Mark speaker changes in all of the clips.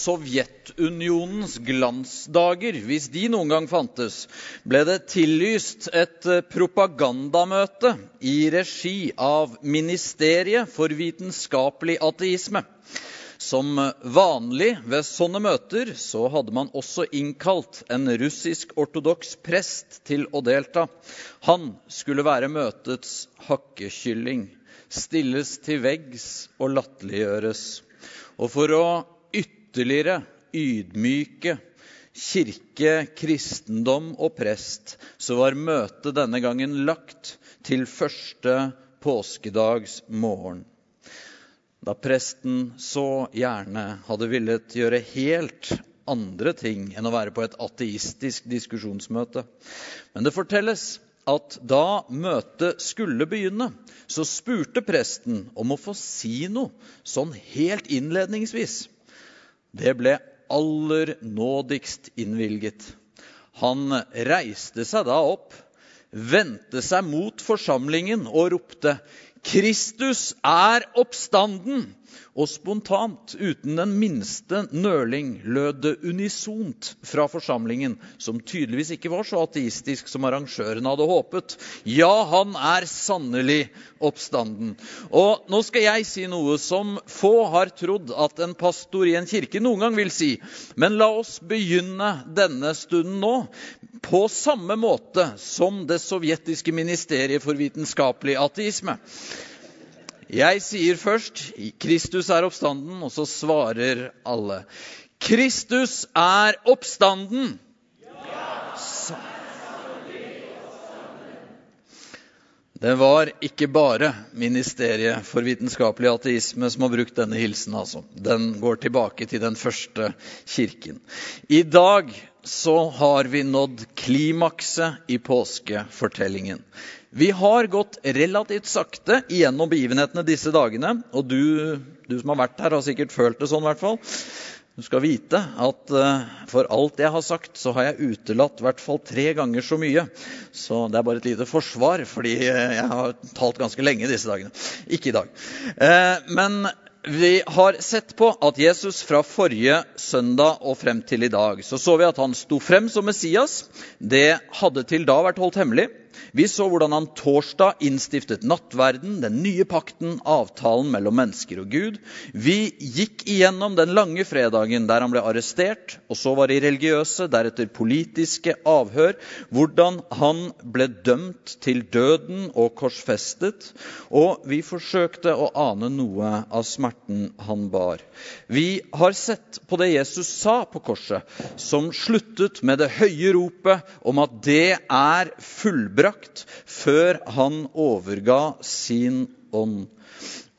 Speaker 1: Sovjetunionens glansdager, hvis de noen gang fantes, ble det tillyst et propagandamøte i regi av Ministeriet for vitenskapelig ateisme. Som vanlig ved sånne møter så hadde man også innkalt en russisk-ortodoks prest til å delta. Han skulle være møtets hakkekylling, stilles til veggs og latterliggjøres. Og for å ytterligere ydmyke kirke, kristendom og prest, så var møtet denne gangen lagt til første påskedags morgen. Da presten så gjerne hadde villet gjøre helt andre ting enn å være på et ateistisk diskusjonsmøte. Men det fortelles at da møtet skulle begynne, så spurte presten om å få si noe sånn helt innledningsvis. Det ble aller nådigst innvilget. Han reiste seg da opp, vendte seg mot forsamlingen og ropte:" Kristus er oppstanden! Og spontant, uten den minste nøling, lød det unisont fra forsamlingen, som tydeligvis ikke var så ateistisk som arrangørene hadde håpet. Ja, han er sannelig oppstanden. Og nå skal jeg si noe som få har trodd at en pastor i en kirke noen gang vil si. Men la oss begynne denne stunden nå på samme måte som det sovjetiske ministeriet for vitenskapelig ateisme. Jeg sier først 'Kristus er oppstanden', og så svarer alle. Kristus er oppstanden! Ja! Det var ikke bare Ministeriet for vitenskapelig ateisme som har brukt denne hilsen. altså. Den går tilbake til den første kirken. I dag så har vi nådd klimakset i påskefortellingen. Vi har gått relativt sakte igjennom begivenhetene disse dagene. Og du, du som har vært her, har sikkert følt det sånn. I hvert fall. Du skal vite at uh, for alt jeg har sagt, så har jeg utelatt i hvert fall tre ganger så mye. Så det er bare et lite forsvar, fordi uh, jeg har talt ganske lenge disse dagene. Ikke i dag. Uh, men vi har sett på at Jesus fra forrige søndag og frem til i dag så så vi at han sto frem som Messias. Det hadde til da vært holdt hemmelig. Vi så hvordan han torsdag innstiftet nattverden, den nye pakten, avtalen mellom mennesker og Gud. Vi gikk igjennom den lange fredagen der han ble arrestert, og så var det religiøse, deretter politiske avhør, hvordan han ble dømt til døden og korsfestet. Og vi forsøkte å ane noe av smerten han bar. Vi har sett på det Jesus sa på korset, som sluttet med det høye ropet om at det er fullbrakt ødelagt før han overga sin ånd.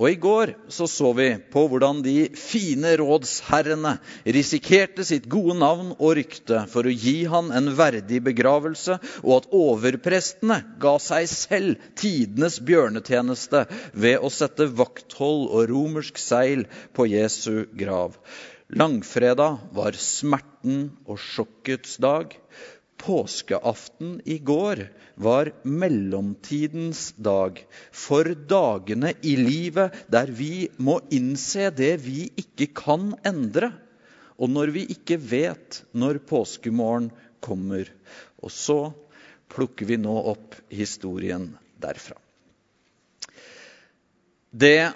Speaker 1: Og I går så, så vi på hvordan de fine rådsherrene risikerte sitt gode navn og rykte for å gi han en verdig begravelse, og at overprestene ga seg selv tidenes bjørnetjeneste ved å sette vakthold og romersk seil på Jesu grav. Langfredag var smerten og sjokkets dag. Påskeaften i går var mellomtidens dag, for dagene i livet der vi må innse det vi ikke kan endre, og når vi ikke vet når påskemorgen kommer. Og så plukker vi nå opp historien derfra. Det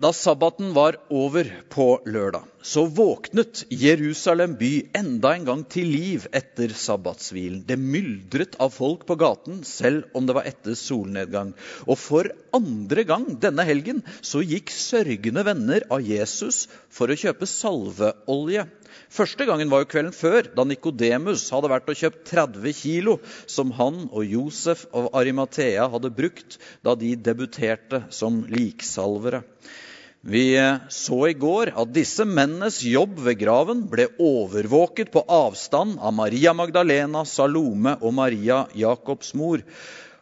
Speaker 1: da sabbaten var over på lørdag, så våknet Jerusalem by enda en gang til liv etter sabbatshvilen. Det myldret av folk på gaten, selv om det var etter solnedgang. Og for andre gang denne helgen så gikk sørgende venner av Jesus for å kjøpe salveolje. Første gangen var jo kvelden før, da Nikodemus hadde vært og kjøpt 30 kilo, som han og Josef av Arimathea hadde brukt da de debuterte som liksalvere. Vi så i går at disse mennenes jobb ved graven ble overvåket på avstand av Maria Magdalena, Salome og Maria Jakobs mor.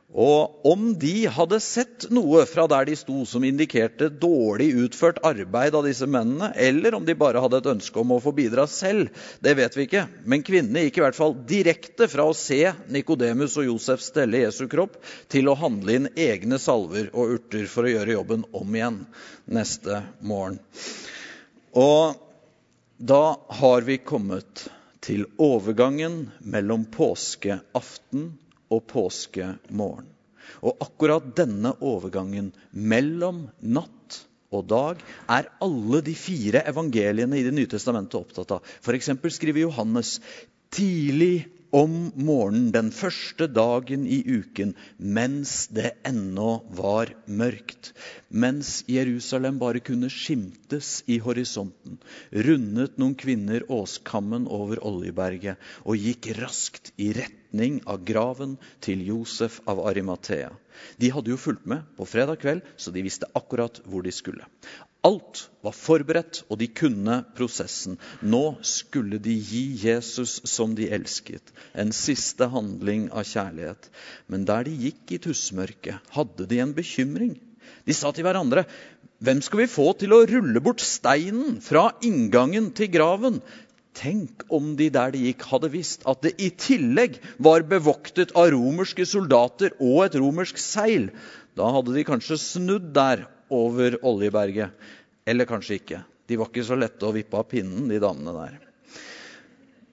Speaker 1: Og om de hadde sett noe fra der de sto som indikerte dårlig utført arbeid av disse mennene, eller om de bare hadde et ønske om å få bidra selv, det vet vi ikke. Men kvinnene gikk i hvert fall direkte fra å se Nikodemus og Josef stelle Jesu kropp, til å handle inn egne salver og urter for å gjøre jobben om igjen neste morgen. Og da har vi kommet til overgangen mellom påskeaften og påskemorgen. Og akkurat denne overgangen mellom natt og dag er alle de fire evangeliene i Det nye testamentet opptatt av. F.eks. skriver Johannes tidlig om morgenen den første dagen i uken, mens det ennå var mørkt. Mens Jerusalem bare kunne skimtes i horisonten, rundet noen kvinner åskammen over Oljeberget og gikk raskt i retning av graven til Josef av Arimathea. De hadde jo fulgt med på fredag kveld, så de visste akkurat hvor de skulle. Alt var forberedt, og de kunne prosessen. Nå skulle de gi Jesus som de elsket, en siste handling av kjærlighet. Men der de gikk i tussmørket, hadde de en bekymring. De sa til hverandre, 'Hvem skal vi få til å rulle bort steinen fra inngangen til graven?' Tenk om de der de gikk, hadde visst at det i tillegg var bevoktet av romerske soldater og et romersk seil. Da hadde de kanskje snudd der over Oljeberget. Eller kanskje ikke. De var ikke så lette å vippe av pinnen, de damene der.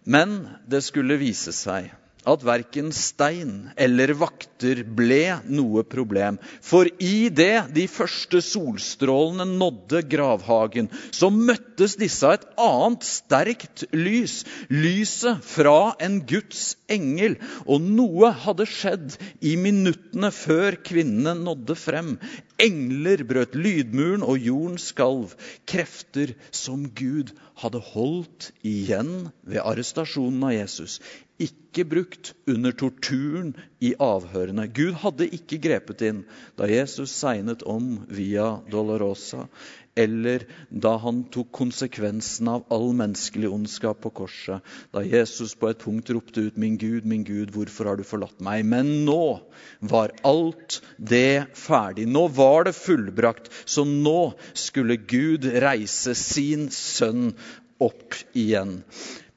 Speaker 1: Men det skulle vise seg at verken stein eller vakter ble noe problem. For i det de første solstrålene nådde gravhagen, så møttes disse av et annet sterkt lys. Lyset fra en Guds engel. Og noe hadde skjedd i minuttene før kvinnene nådde frem. Engler brøt lydmuren, og jorden skalv. Krefter som Gud hadde holdt igjen ved arrestasjonen av Jesus ikke brukt under torturen i avhørene. Gud hadde ikke grepet inn da Jesus segnet om via Dolorosa, eller da han tok konsekvensen av all menneskelig ondskap på korset, da Jesus på et punkt ropte ut 'Min Gud, min Gud, hvorfor har du forlatt meg?' Men nå var alt det ferdig. Nå var det fullbrakt. Så nå skulle Gud reise sin sønn opp igjen.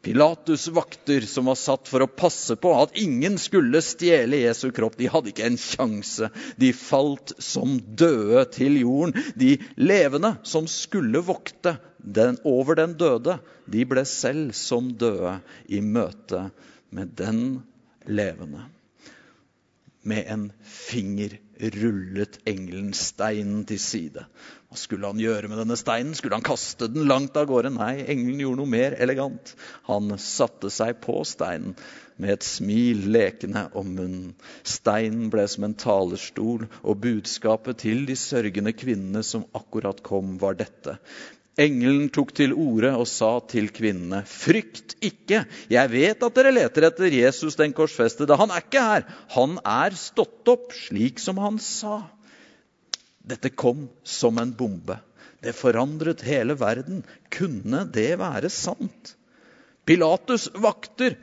Speaker 1: Pilatus' vakter, som var satt for å passe på at ingen skulle stjele Jesu kropp, de hadde ikke en sjanse. De falt som døde til jorden. De levende, som skulle vokte den, over den døde, de ble selv som døde i møte med den levende. Med en finger rullet engelen steinen til side. Hva skulle han gjøre med denne steinen? Skulle han kaste den langt av gårde? Nei, engelen gjorde noe mer elegant. Han satte seg på steinen med et smil lekende om munnen. Steinen ble som en talerstol, og budskapet til de sørgende kvinnene som akkurat kom, var dette. Engelen tok til orde og sa til kvinnene.: Frykt ikke, jeg vet at dere leter etter Jesus den korsfestede. Han er ikke her, han er stått opp, slik som han sa. Dette kom som en bombe. Det forandret hele verden. Kunne det være sant? Pilatus' vakter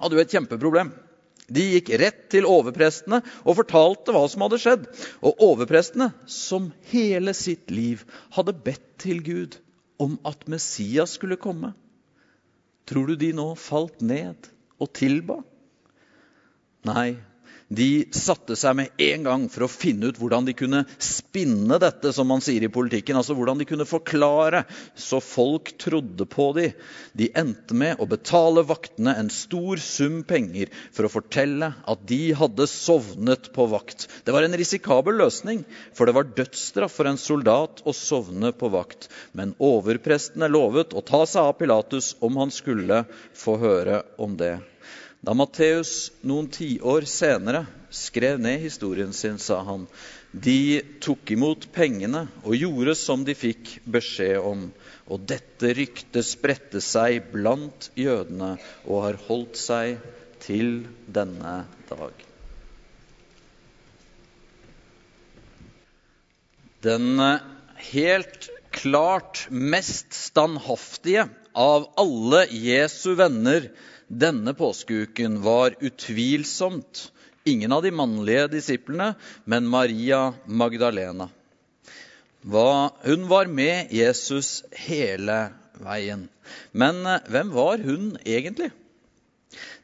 Speaker 1: hadde jo et kjempeproblem. De gikk rett til overprestene og fortalte hva som hadde skjedd. Og overprestene, som hele sitt liv hadde bedt til Gud om at Messias skulle komme, tror du de nå falt ned og tilba? Nei, de satte seg med en gang for å finne ut hvordan de kunne spinne dette, som man sier i politikken. Altså hvordan de kunne forklare så folk trodde på dem. De endte med å betale vaktene en stor sum penger for å fortelle at de hadde sovnet på vakt. Det var en risikabel løsning, for det var dødsstraff for en soldat å sovne på vakt. Men overprestene lovet å ta seg av Pilatus om han skulle få høre om det. Da Matteus noen tiår senere skrev ned historien sin, sa han de tok imot pengene og gjorde som de fikk beskjed om. Og dette ryktet spredte seg blant jødene og har holdt seg til denne dag. Den eh, helt klart mest standhaftige av alle Jesu venner denne påskeuken var utvilsomt ingen av de mannlige disiplene, men Maria Magdalena. hun var med Jesus hele veien. Men eh, hvem var hun egentlig?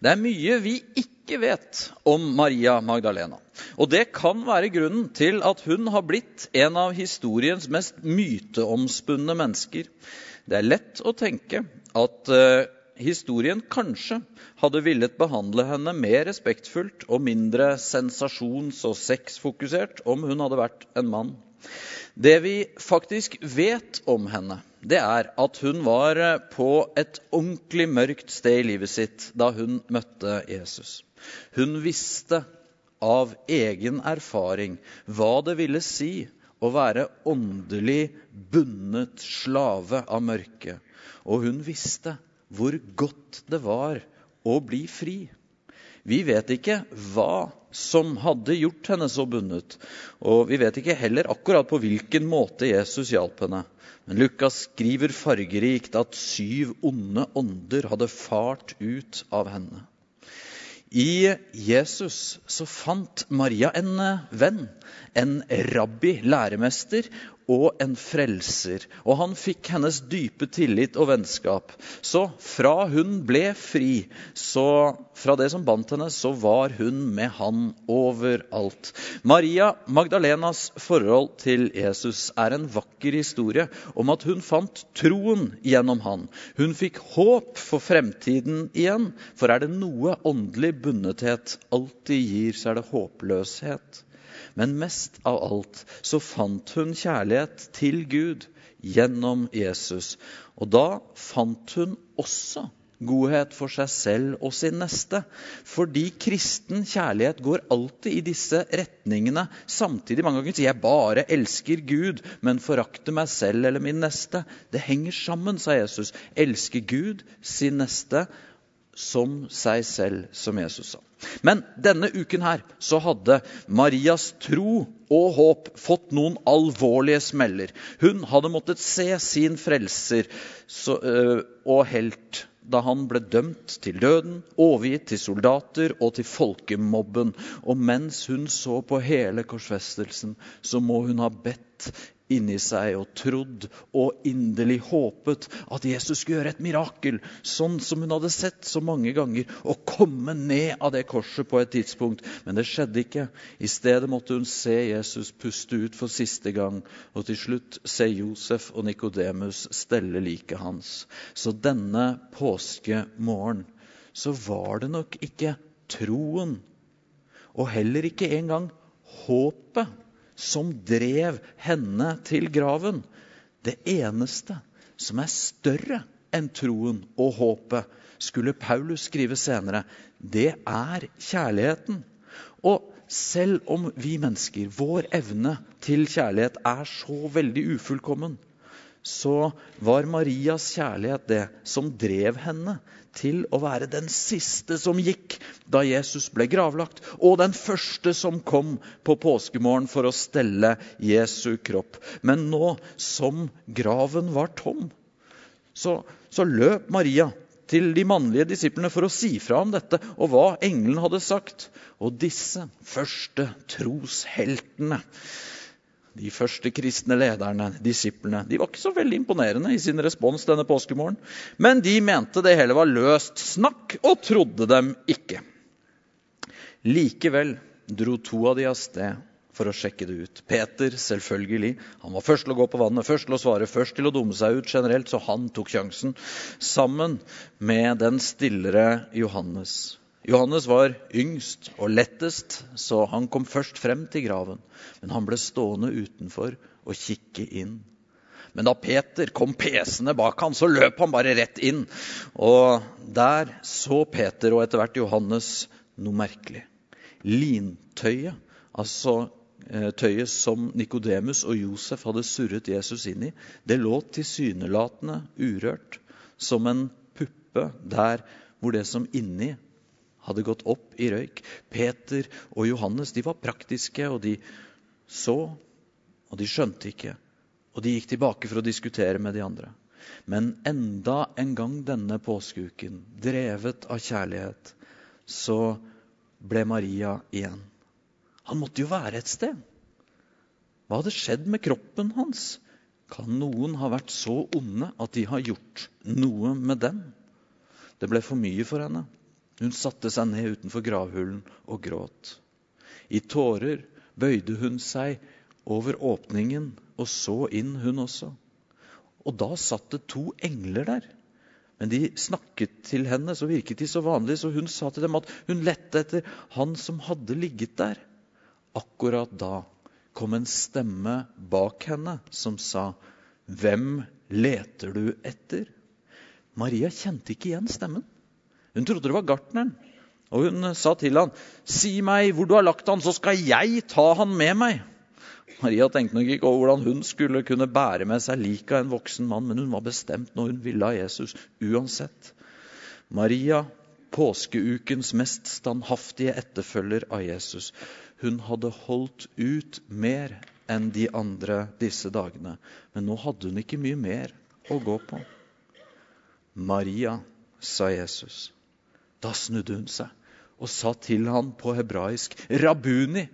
Speaker 1: Det er mye vi ikke vet om Maria Magdalena. Og det kan være grunnen til at hun har blitt en av historiens mest myteomspunne mennesker. Det er lett å tenke at eh, historien kanskje hadde villet behandle henne mer respektfullt og mindre sensasjons- og sexfokusert om hun hadde vært en mann. Det vi faktisk vet om henne, det er at hun var på et ordentlig mørkt sted i livet sitt da hun møtte Jesus. Hun visste av egen erfaring hva det ville si å være åndelig bundet slave av mørket. Og hun visste hvor godt det var å bli fri. Vi vet ikke hva som hadde gjort henne så bundet, og vi vet ikke heller akkurat på hvilken måte Jesus hjalp henne. Men Lukas skriver fargerikt at syv onde ånder hadde fart ut av henne. I Jesus så fant Maria en venn, en rabbi, læremester, og en frelser. Og han fikk hennes dype tillit og vennskap. Så fra hun ble fri, så fra det som bandt henne, så var hun med han overalt. Maria Magdalenas forhold til Jesus er en vakker historie om at hun fant troen gjennom han. Hun fikk håp for fremtiden igjen, for er det noe åndelig bundethet alltid gir, så er det håpløshet. Men mest av alt så fant hun kjærlighet til Gud gjennom Jesus. Og da fant hun også godhet for seg selv og sin neste. Fordi kristen kjærlighet går alltid i disse retningene. Samtidig mange ganger sier jeg bare elsker Gud, men forakter meg selv eller min neste. Det henger sammen, sa Jesus. Elske Gud, sin neste, som seg selv, som Jesus sa. Men denne uken her så hadde Marias tro og håp fått noen alvorlige smeller. Hun hadde måttet se sin frelser så, øh, og helt da han ble dømt til døden, overgitt til soldater og til folkemobben. Og mens hun så på hele korsfestelsen, så må hun ha bedt inni seg og trodd og inderlig håpet at Jesus skulle gjøre et mirakel, sånn som hun hadde sett så mange ganger, og komme ned av det korset på et tidspunkt. Men det skjedde ikke. I stedet måtte hun se Jesus puste ut for siste gang, og til slutt se Josef og Nikodemus stelle liket hans. Så denne påskemorgen så var det nok ikke troen, og heller ikke engang håpet som drev henne til graven. Det eneste som er større enn troen og håpet, skulle Paulus skrive senere, det er kjærligheten. Og selv om vi mennesker, vår evne til kjærlighet er så veldig ufullkommen, så var Marias kjærlighet det som drev henne til å være den siste som gikk da Jesus ble gravlagt, og den første som kom på påskemorgen for å stelle Jesu kropp. Men nå som graven var tom, så, så løp Maria til de mannlige disiplene for å si fra om dette og hva engelen hadde sagt. Og disse første trosheltene de første kristne lederne, disiplene, de var ikke så veldig imponerende i sin respons denne påskemorgen. Men de mente det hele var løst snakk, og trodde dem ikke. Likevel dro to av de av sted for å sjekke det ut. Peter, selvfølgelig. Han var først til å gå på vannet, først til å svare, først til å dumme seg ut generelt, så han tok sjansen. Sammen med den stillere Johannes. Johannes var yngst og lettest, så han kom først frem til graven. Men han ble stående utenfor og kikke inn. Men da Peter kom pesende bak han, så løp han bare rett inn. Og der så Peter og etter hvert Johannes noe merkelig. Lintøyet, altså eh, tøyet som Nikodemus og Josef hadde surret Jesus inn i, det lå tilsynelatende urørt, som en puppe der hvor det som inni hadde gått opp i røyk. Peter og Johannes de var praktiske, og de så, og de skjønte ikke. Og de gikk tilbake for å diskutere med de andre. Men enda en gang denne påskeuken, drevet av kjærlighet, så ble Maria igjen. Han måtte jo være et sted. Hva hadde skjedd med kroppen hans? Kan noen ha vært så onde at de har gjort noe med dem? Det ble for mye for henne. Hun satte seg ned utenfor gravhulen og gråt. I tårer bøyde hun seg over åpningen og så inn, hun også. Og da satt det to engler der. Men de snakket til henne, så virket de så vanlige, så hun sa til dem at hun lette etter han som hadde ligget der. Akkurat da kom en stemme bak henne som sa, 'Hvem leter du etter?' Maria kjente ikke igjen stemmen. Hun trodde det var gartneren. Og hun sa til han, 'Si meg hvor du har lagt han, så skal jeg ta han med meg.' Maria tenkte nok ikke over hvordan hun skulle kunne bære med seg liket av en voksen mann, men hun var bestemt når hun ville ha Jesus uansett. Maria, påskeukens mest standhaftige etterfølger av Jesus, hun hadde holdt ut mer enn de andre disse dagene. Men nå hadde hun ikke mye mer å gå på. Maria, sa Jesus. Da snudde hun seg og sa til han på hebraisk 'Rabuni'.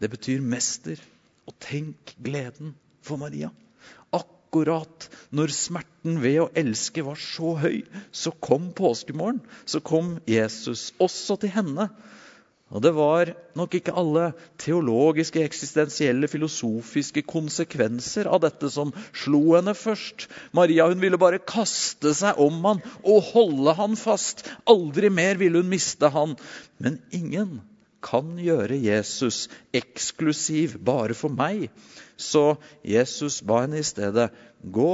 Speaker 1: Det betyr mester. Og tenk gleden for Maria. Akkurat når smerten ved å elske var så høy, så kom påskemorgen. Så kom Jesus også til henne. Og det var nok ikke alle teologiske, eksistensielle, filosofiske konsekvenser av dette som slo henne først. Maria hun ville bare kaste seg om han og holde han fast. Aldri mer ville hun miste han. Men ingen kan gjøre Jesus eksklusiv bare for meg. Så Jesus ba henne i stedet gå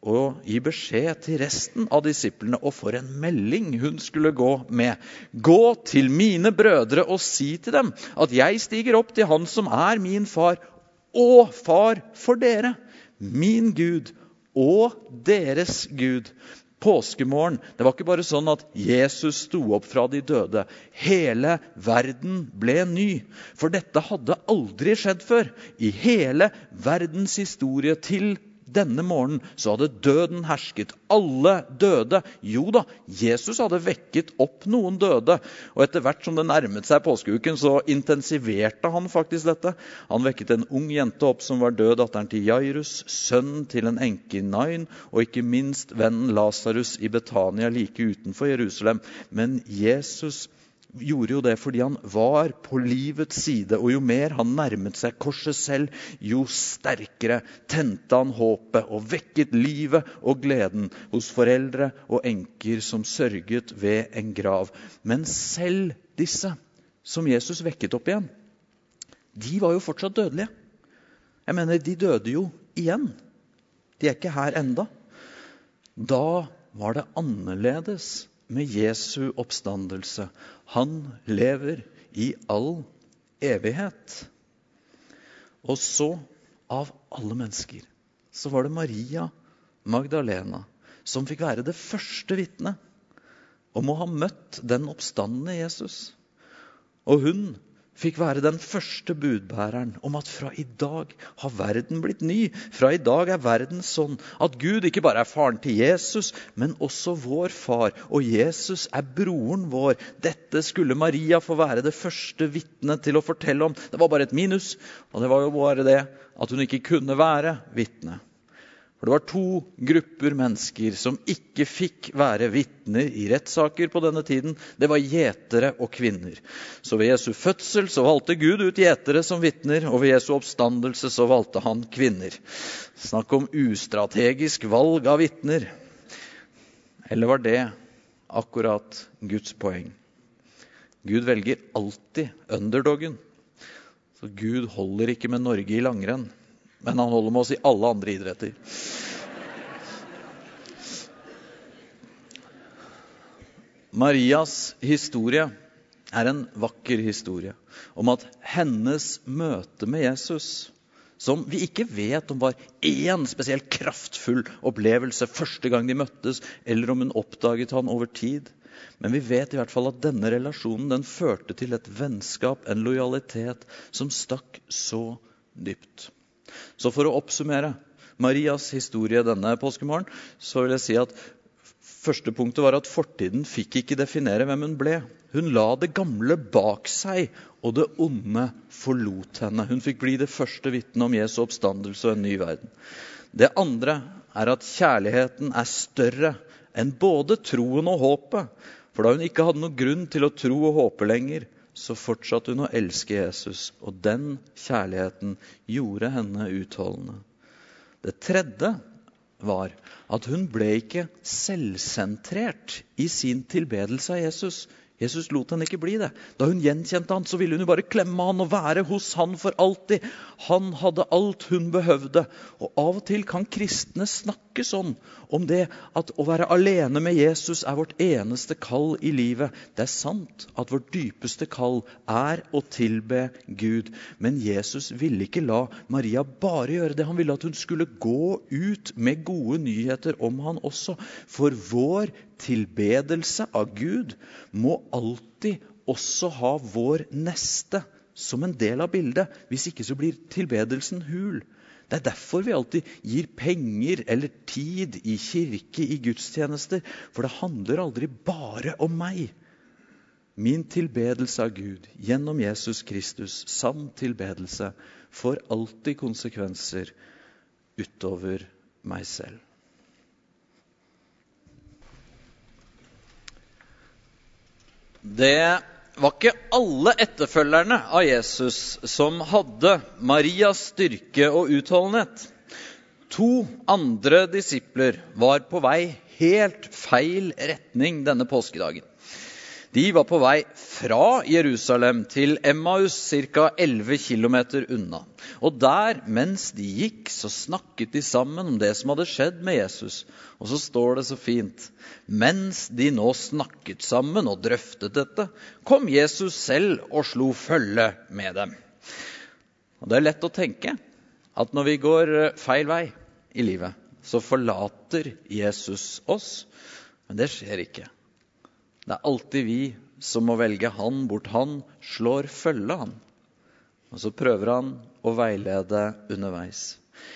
Speaker 1: og gi beskjed til resten av disiplene, og for en melding hun skulle gå med. Gå til mine brødre og si til dem at jeg stiger opp til Han som er min far, og far for dere, min Gud og deres Gud. Påskemorgen det var ikke bare sånn at Jesus sto opp fra de døde. Hele verden ble ny. For dette hadde aldri skjedd før. I hele verdens historie til denne morgenen så hadde døden hersket. Alle døde. Jo da, Jesus hadde vekket opp noen døde. Og etter hvert som det nærmet seg påskeuken, så intensiverte han faktisk dette. Han vekket en ung jente opp som var død, datteren til Jairus, sønnen til en enke i Nain, og ikke minst vennen Lasarus i Betania like utenfor Jerusalem. Men Jesus gjorde jo det fordi han var på livets side. Og jo mer han nærmet seg korset selv, jo sterkere tente han håpet og vekket livet og gleden hos foreldre og enker som sørget ved en grav. Men selv disse som Jesus vekket opp igjen, de var jo fortsatt dødelige. Jeg mener, de døde jo igjen. De er ikke her enda. Da var det annerledes med Jesu oppstandelse. Han lever i all evighet. Og så, av alle mennesker, så var det Maria Magdalena som fikk være det første vitnet om å ha møtt den oppstandende Jesus. Og hun fikk være den første budbæreren om at fra i dag har verden blitt ny. Fra i dag er verden sånn at Gud ikke bare er faren til Jesus, men også vår far. Og Jesus er broren vår. Dette skulle Maria få være det første vitnet til å fortelle om. Det var bare et minus, og det var jo bare det at hun ikke kunne være vitne. For det var to grupper mennesker som ikke fikk være vitner i rettssaker på denne tiden. Det var gjetere og kvinner. Så ved Jesu fødsel så valgte Gud ut gjetere som vitner, og ved Jesu oppstandelse så valgte han kvinner. Snakk om ustrategisk valg av vitner. Eller var det akkurat Guds poeng? Gud velger alltid underdogen. Så Gud holder ikke med Norge i langrenn men han holder med oss i alle andre idretter. Marias historie er en vakker historie om at hennes møte med Jesus, som vi ikke vet om var én spesielt kraftfull opplevelse første gang de møttes, eller om hun oppdaget han over tid, men vi vet i hvert fall at denne relasjonen den førte til et vennskap, en lojalitet, som stakk så dypt. Så for å oppsummere Marias historie denne påskemorgen, så vil jeg si at første punktet var at fortiden fikk ikke definere hvem hun ble. Hun la det gamle bak seg, og det onde forlot henne. Hun fikk bli det første vitnet om Jesu oppstandelse og en ny verden. Det andre er at kjærligheten er større enn både troen og håpet. For da hun ikke hadde noen grunn til å tro og håpe lenger, så fortsatte hun å elske Jesus, og den kjærligheten gjorde henne utholdende. Det tredje var at hun ble ikke selvsentrert i sin tilbedelse av Jesus. Jesus lot henne ikke bli det. Da hun gjenkjente han, så ville hun jo bare klemme han og være hos han for alltid. Han hadde alt hun behøvde. Og av og til kan kristne snakke sånn om det at å være alene med Jesus er vårt eneste kall i livet. Det er sant at vårt dypeste kall er å tilbe Gud. Men Jesus ville ikke la Maria bare gjøre det. Han ville at hun skulle gå ut med gode nyheter om han også. For vår tilbedelse av Gud må alltid også ha vår neste som en del av bildet. Hvis ikke så blir tilbedelsen hul. Det er derfor vi alltid gir penger eller tid i kirke, i gudstjenester. For det handler aldri bare om meg. Min tilbedelse av Gud gjennom Jesus Kristus, sann tilbedelse, får alltid konsekvenser utover meg selv. Det var ikke alle etterfølgerne av Jesus som hadde Marias styrke og utholdenhet. To andre disipler var på vei helt feil retning denne påskedagen. De var på vei fra Jerusalem til Emmaus, ca. 11 km unna. Og der, mens de gikk, så snakket de sammen om det som hadde skjedd med Jesus. Og så står det så fint Mens de nå snakket sammen og drøftet dette, kom Jesus selv og slo følge med dem. Og Det er lett å tenke at når vi går feil vei i livet, så forlater Jesus oss. Men det skjer ikke. Det er alltid vi som må velge han bort. Han slår følge, han. Og så prøver han å veilede underveis.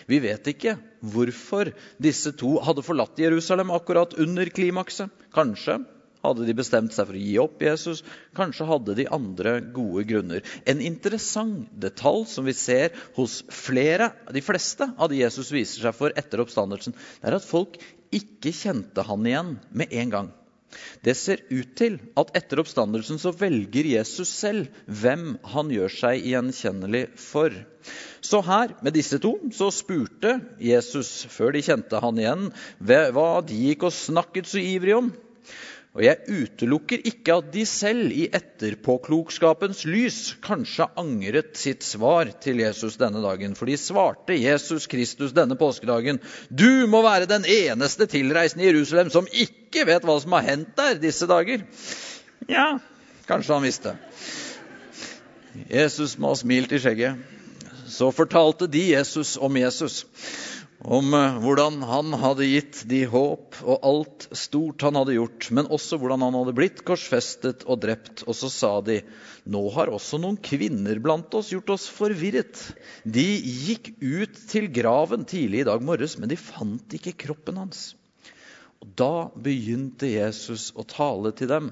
Speaker 1: Vi vet ikke hvorfor disse to hadde forlatt Jerusalem akkurat under klimakset. Kanskje hadde de bestemt seg for å gi opp Jesus. Kanskje hadde de andre gode grunner. En interessant detalj som vi ser hos flere, de fleste av de Jesus viser seg for etter oppstandelsen, er at folk ikke kjente han igjen med en gang. Det ser ut til at etter oppstandelsen så velger Jesus selv hvem han gjør seg gjenkjennelig for. Så her, med disse to, så spurte Jesus, før de kjente han igjen, hva de gikk og snakket så ivrig om. Og jeg utelukker ikke at de selv i etterpåklokskapens lys kanskje angret sitt svar til Jesus denne dagen. For de svarte Jesus Kristus denne påskedagen Du må være den eneste tilreisende i Jerusalem som ikke vet hva som har hendt der disse dager. Ja, kanskje han visste. Jesus må ha smilt i skjegget. Så fortalte de Jesus om Jesus om eh, hvordan han hadde gitt de håp og alt stort han hadde gjort, men også hvordan han hadde blitt korsfestet og drept. Og så sa de, nå har også noen kvinner blant oss gjort oss forvirret. De gikk ut til graven tidlig i dag morges, men de fant ikke kroppen hans. Da begynte Jesus å tale til dem,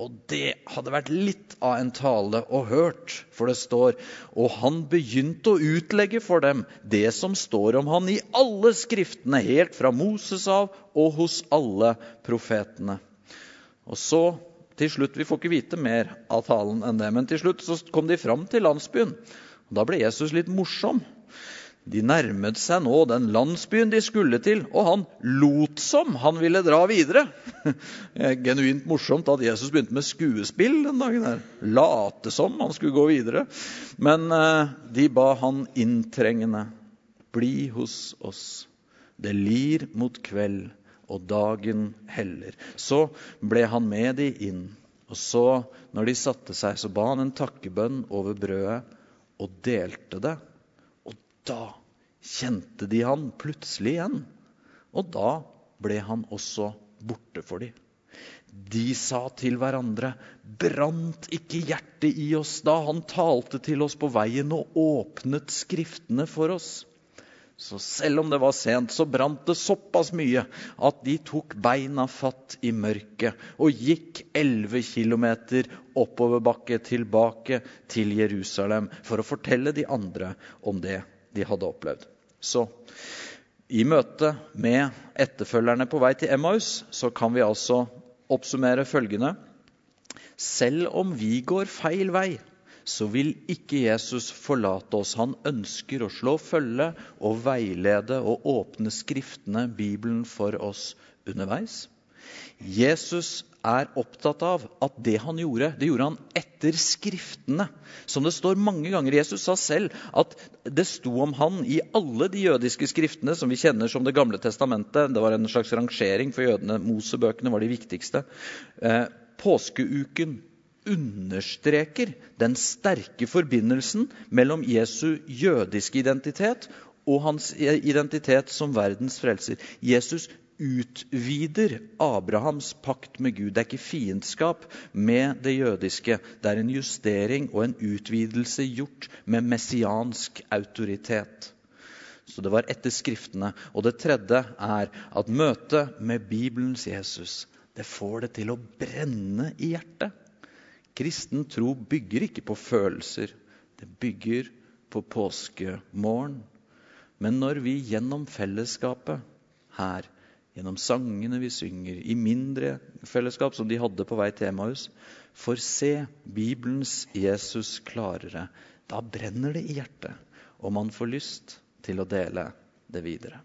Speaker 1: og det hadde vært litt av en tale å hørt, for det står Og han begynte å utlegge for dem det som står om han i alle skriftene, helt fra Moses av og hos alle profetene. Og så, til slutt Vi får ikke vite mer av talen enn det, men til slutt så kom de fram til landsbyen. Og Da ble Jesus litt morsom. De nærmet seg nå den landsbyen de skulle til, og han lot som han ville dra videre. Genuint morsomt at Jesus begynte med skuespill den dagen. der. Late som han skulle gå videre. Men eh, de ba han inntrengende bli hos oss. Det lir mot kveld, og dagen heller. Så ble han med de inn. Og så, når de satte seg, så ba han en takkebønn over brødet og delte det da kjente de han plutselig igjen, og da ble han også borte for dem. De sa til hverandre, brant ikke hjertet i oss da han talte til oss på veien og åpnet Skriftene for oss? Så selv om det var sent, så brant det såpass mye at de tok beina fatt i mørket og gikk 11 kilometer oppoverbakke tilbake til Jerusalem for å fortelle de andre om det de hadde opplevd. Så i møte med etterfølgerne på vei til Emmaus så kan vi altså oppsummere følgende Selv om vi går feil vei, så vil ikke Jesus forlate oss. Han ønsker å slå følge og veilede og åpne Skriftene, Bibelen, for oss underveis. Jesus er opptatt av at det han gjorde, det gjorde han etter Skriftene. Som det står mange ganger. Jesus sa selv at det sto om han i alle de jødiske skriftene som vi kjenner som Det gamle testamentet. Det var en slags rangering for jødene. Mosebøkene var de viktigste. Eh, påskeuken understreker den sterke forbindelsen mellom Jesu jødiske identitet og hans identitet som verdens frelser. Jesus utvider Abrahams pakt med Gud. Det er ikke fiendskap med det jødiske. Det er en justering og en utvidelse gjort med messiansk autoritet. Så det var etter Skriftene. Og det tredje er at møtet med Bibelens Jesus det får det til å brenne i hjertet. Kristen tro bygger ikke på følelser. Det bygger på påskemorgen. Men når vi gjennom fellesskapet her, gjennom sangene vi synger, i mindre fellesskap som de hadde på vei til Emmaus, får se Bibelens Jesus klarere, da brenner det i hjertet, og man får lyst til å dele det videre.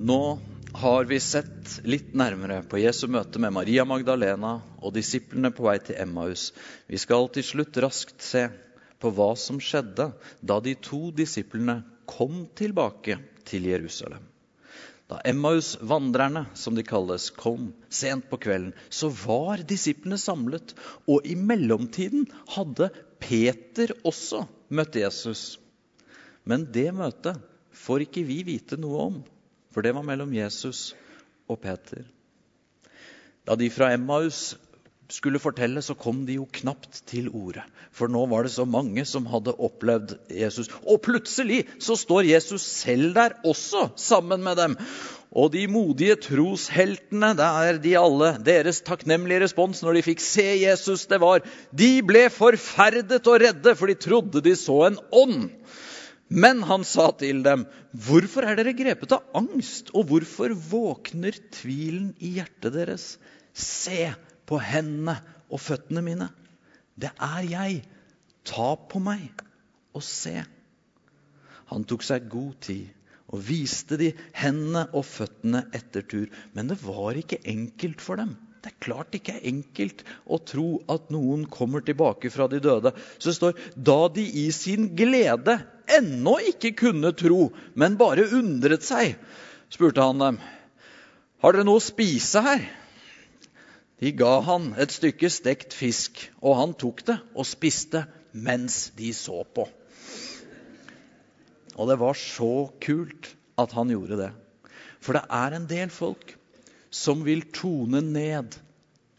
Speaker 1: Nå har vi sett litt nærmere på Jesu møte med Maria Magdalena og disiplene på vei til Emmaus. Vi skal til slutt raskt se på hva som skjedde da de to disiplene kom tilbake til Jerusalem. Da Emmaus-vandrerne, som de kalles, kom sent på kvelden, så var disiplene samlet. Og i mellomtiden hadde Peter også møtt Jesus. Men det møtet får ikke vi vite noe om. For det var mellom Jesus og Peter. Da de fra Emmaus skulle fortelle, så kom de jo knapt til orde. For nå var det så mange som hadde opplevd Jesus. Og plutselig så står Jesus selv der også, sammen med dem. Og de modige trosheltene, det er de alle. Deres takknemlige respons når de fikk se Jesus, det var De ble forferdet og redde, for de trodde de så en ånd. Men han sa til dem, 'Hvorfor er dere grepet av angst?' 'Og hvorfor våkner tvilen i hjertet deres?' 'Se på hendene og føttene mine. Det er jeg. Ta på meg og se.' Han tok seg god tid og viste de hendene og føttene etter tur. Men det var ikke enkelt for dem. Det er klart det ikke er enkelt å tro at noen kommer tilbake fra de døde. Så det står da de i sin glede ennå ikke kunne tro, men bare undret seg, spurte han dem. Har dere noe å spise her? De ga han et stykke stekt fisk, og han tok det og spiste mens de så på. Og det var så kult at han gjorde det. For det er en del folk som vil tone ned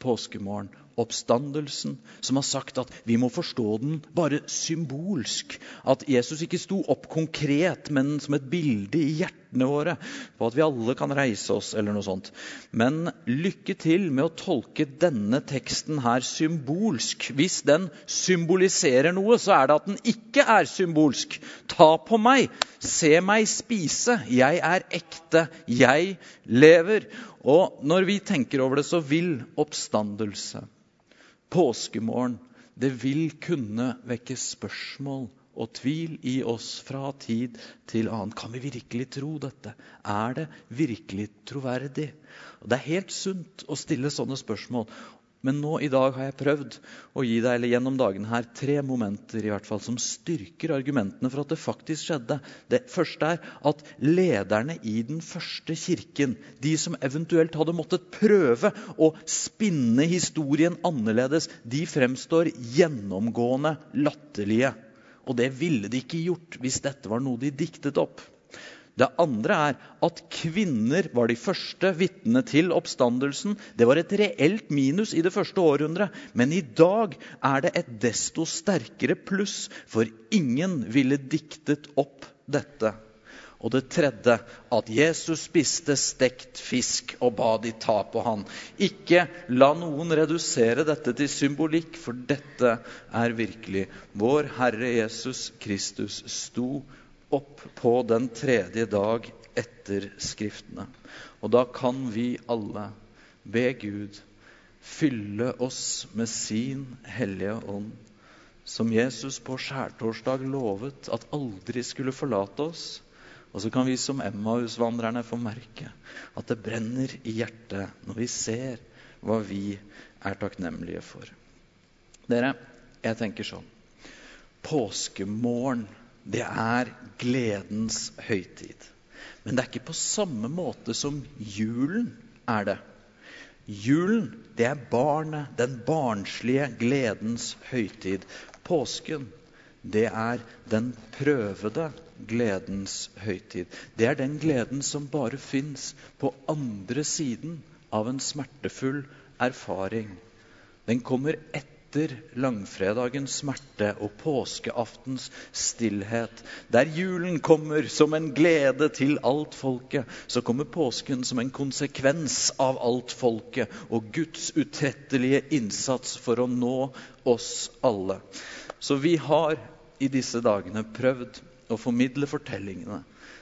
Speaker 1: påskemorgen, oppstandelsen, som har sagt at vi må forstå den bare symbolsk. At Jesus ikke sto opp konkret, men som et bilde i hjertene våre på at vi alle kan reise oss, eller noe sånt. Men lykke til med å tolke denne teksten her symbolsk. Hvis den symboliserer noe, så er det at den ikke er symbolsk. Ta på meg, se meg spise. Jeg er ekte, jeg lever. Og når vi tenker over det, så vil oppstandelse, påskemorgen, det vil kunne vekke spørsmål og tvil i oss fra tid til annen. Kan vi virkelig tro dette? Er det virkelig troverdig? Og det er helt sunt å stille sånne spørsmål. Men nå i dag har jeg prøvd å gi deg eller gjennom dagen her, tre momenter i hvert fall, som styrker argumentene for at det faktisk skjedde. Det første er at lederne i den første kirken, de som eventuelt hadde måttet prøve å spinne historien annerledes, de fremstår gjennomgående latterlige. Og det ville de ikke gjort hvis dette var noe de diktet opp. Det andre er at kvinner var de første vitnene til oppstandelsen. Det var et reelt minus i det første århundret, men i dag er det et desto sterkere pluss, for ingen ville diktet opp dette. Og det tredje, at Jesus spiste stekt fisk og ba de ta på han. Ikke la noen redusere dette til symbolikk, for dette er virkelig. Vår Herre Jesus Kristus sto opp på den tredje dag etter Skriftene. Og da kan vi alle be Gud fylle oss med sin Hellige Ånd, som Jesus på skjærtorsdag lovet at aldri skulle forlate oss. Og så kan vi som Emmaus-vandrerne få merke at det brenner i hjertet når vi ser hva vi er takknemlige for. Dere, jeg tenker sånn Påskemorgen det er gledens høytid. Men det er ikke på samme måte som julen er det. Julen, det er barnet, den barnslige gledens høytid. Påsken, det er den prøvede gledens høytid. Det er den gleden som bare fins på andre siden av en smertefull erfaring. Den kommer etter etter langfredagens smerte og påskeaftens stillhet, der julen kommer som en glede til alt folket, så kommer påsken som en konsekvens av alt folket og Guds utrettelige innsats for å nå oss alle. Så vi har i disse dagene prøvd å formidle fortellingene,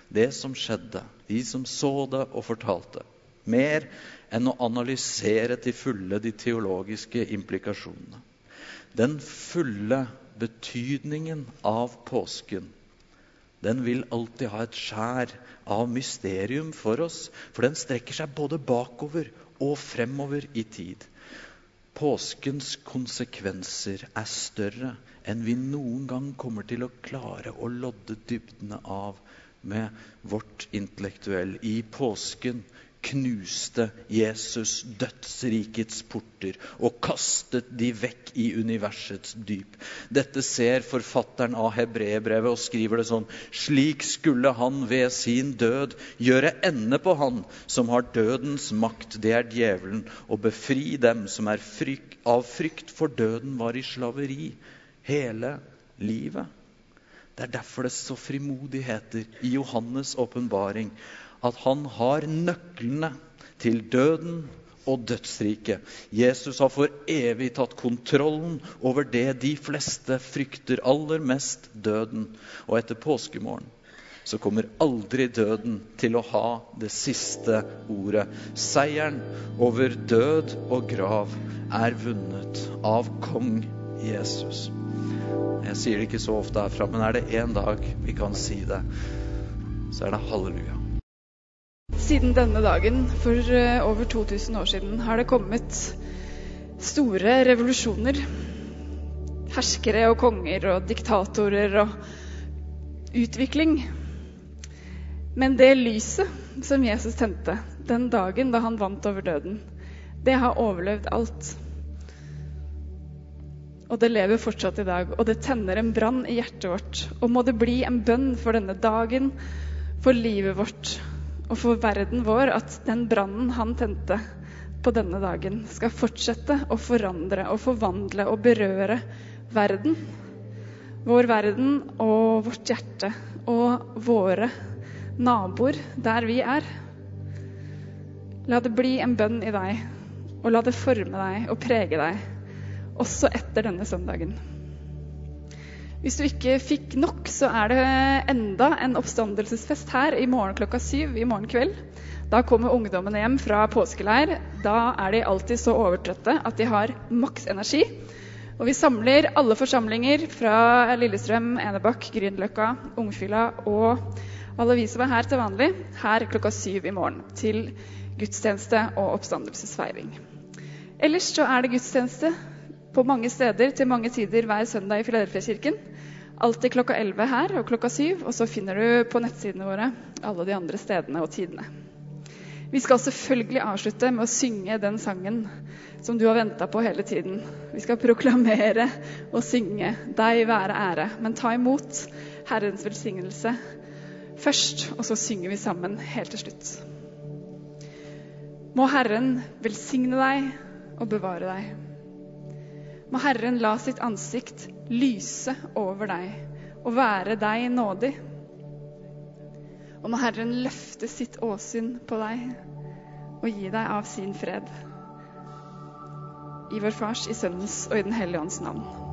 Speaker 1: det som skjedde, de som så det og fortalte. Mer enn å analysere til fulle de teologiske implikasjonene. Den fulle betydningen av påsken den vil alltid ha et skjær av mysterium for oss, for den strekker seg både bakover og fremover i tid. Påskens konsekvenser er større enn vi noen gang kommer til å klare å lodde dybdene av med vårt intellektuell. I påsken knuste Jesus dødsrikets porter og kastet de vekk i universets dyp. Dette ser forfatteren av hebreerbrevet og skriver det sånn Slik skulle han ved sin død gjøre ende på han som har dødens makt, det er djevelen, og befri dem som frykt, av frykt for døden var i slaveri hele livet. Det er derfor det så frimodig heter i Johannes' åpenbaring at han har nøklene til døden og dødsriket. Jesus har for evig tatt kontrollen over det de fleste frykter aller mest, døden. Og etter påskemorgen så kommer aldri døden til å ha det siste ordet. Seieren over død og grav er vunnet av kong Jesus. Jeg sier det ikke så ofte herfra, men er det én dag vi kan si det, så er det halleluja.
Speaker 2: Siden denne dagen for eh, over 2000 år siden har det kommet store revolusjoner. Herskere og konger og diktatorer og utvikling. Men det lyset som Jesus tente den dagen da han vant over døden, det har overlevd alt. Og det lever fortsatt i dag, og det tenner en brann i hjertet vårt. Og må det bli en bønn for denne dagen, for livet vårt, og for verden vår at den brannen han tente på denne dagen, skal fortsette å forandre og forvandle og berøre verden. Vår verden og vårt hjerte og våre naboer der vi er. La det bli en bønn i deg, og la det forme deg og prege deg, også etter denne søndagen. Hvis du ikke fikk nok, så er det enda en oppstandelsesfest her i morgen klokka syv i morgen kveld. Da kommer ungdommene hjem fra påskeleir. Da er de alltid så overtrøtte at de har maks energi. Og vi samler alle forsamlinger fra Lillestrøm, Enebakk, Grünerløkka, Ungfylla og alle vi som er her til vanlig, her klokka syv i morgen til gudstjeneste og oppstandelsesfeiring. Ellers så er det gudstjeneste på mange steder til mange tider hver søndag i Filadelfia-kirken. Alltid klokka 11 her og klokka 7, og så finner du på nettsidene våre alle de andre stedene og tidene. Vi skal selvfølgelig avslutte med å synge den sangen som du har venta på hele tiden. Vi skal proklamere og synge 'Deg være ære', men ta imot Herrens velsignelse først, og så synger vi sammen helt til slutt. Må Herren velsigne deg og bevare deg. Må Herren la sitt ansikt lyse over deg og være deg nådig. Og må Herren løfte sitt åsyn på deg og gi deg av sin fred. I vår Fars, i Sønnens og i Den hellige ånds navn.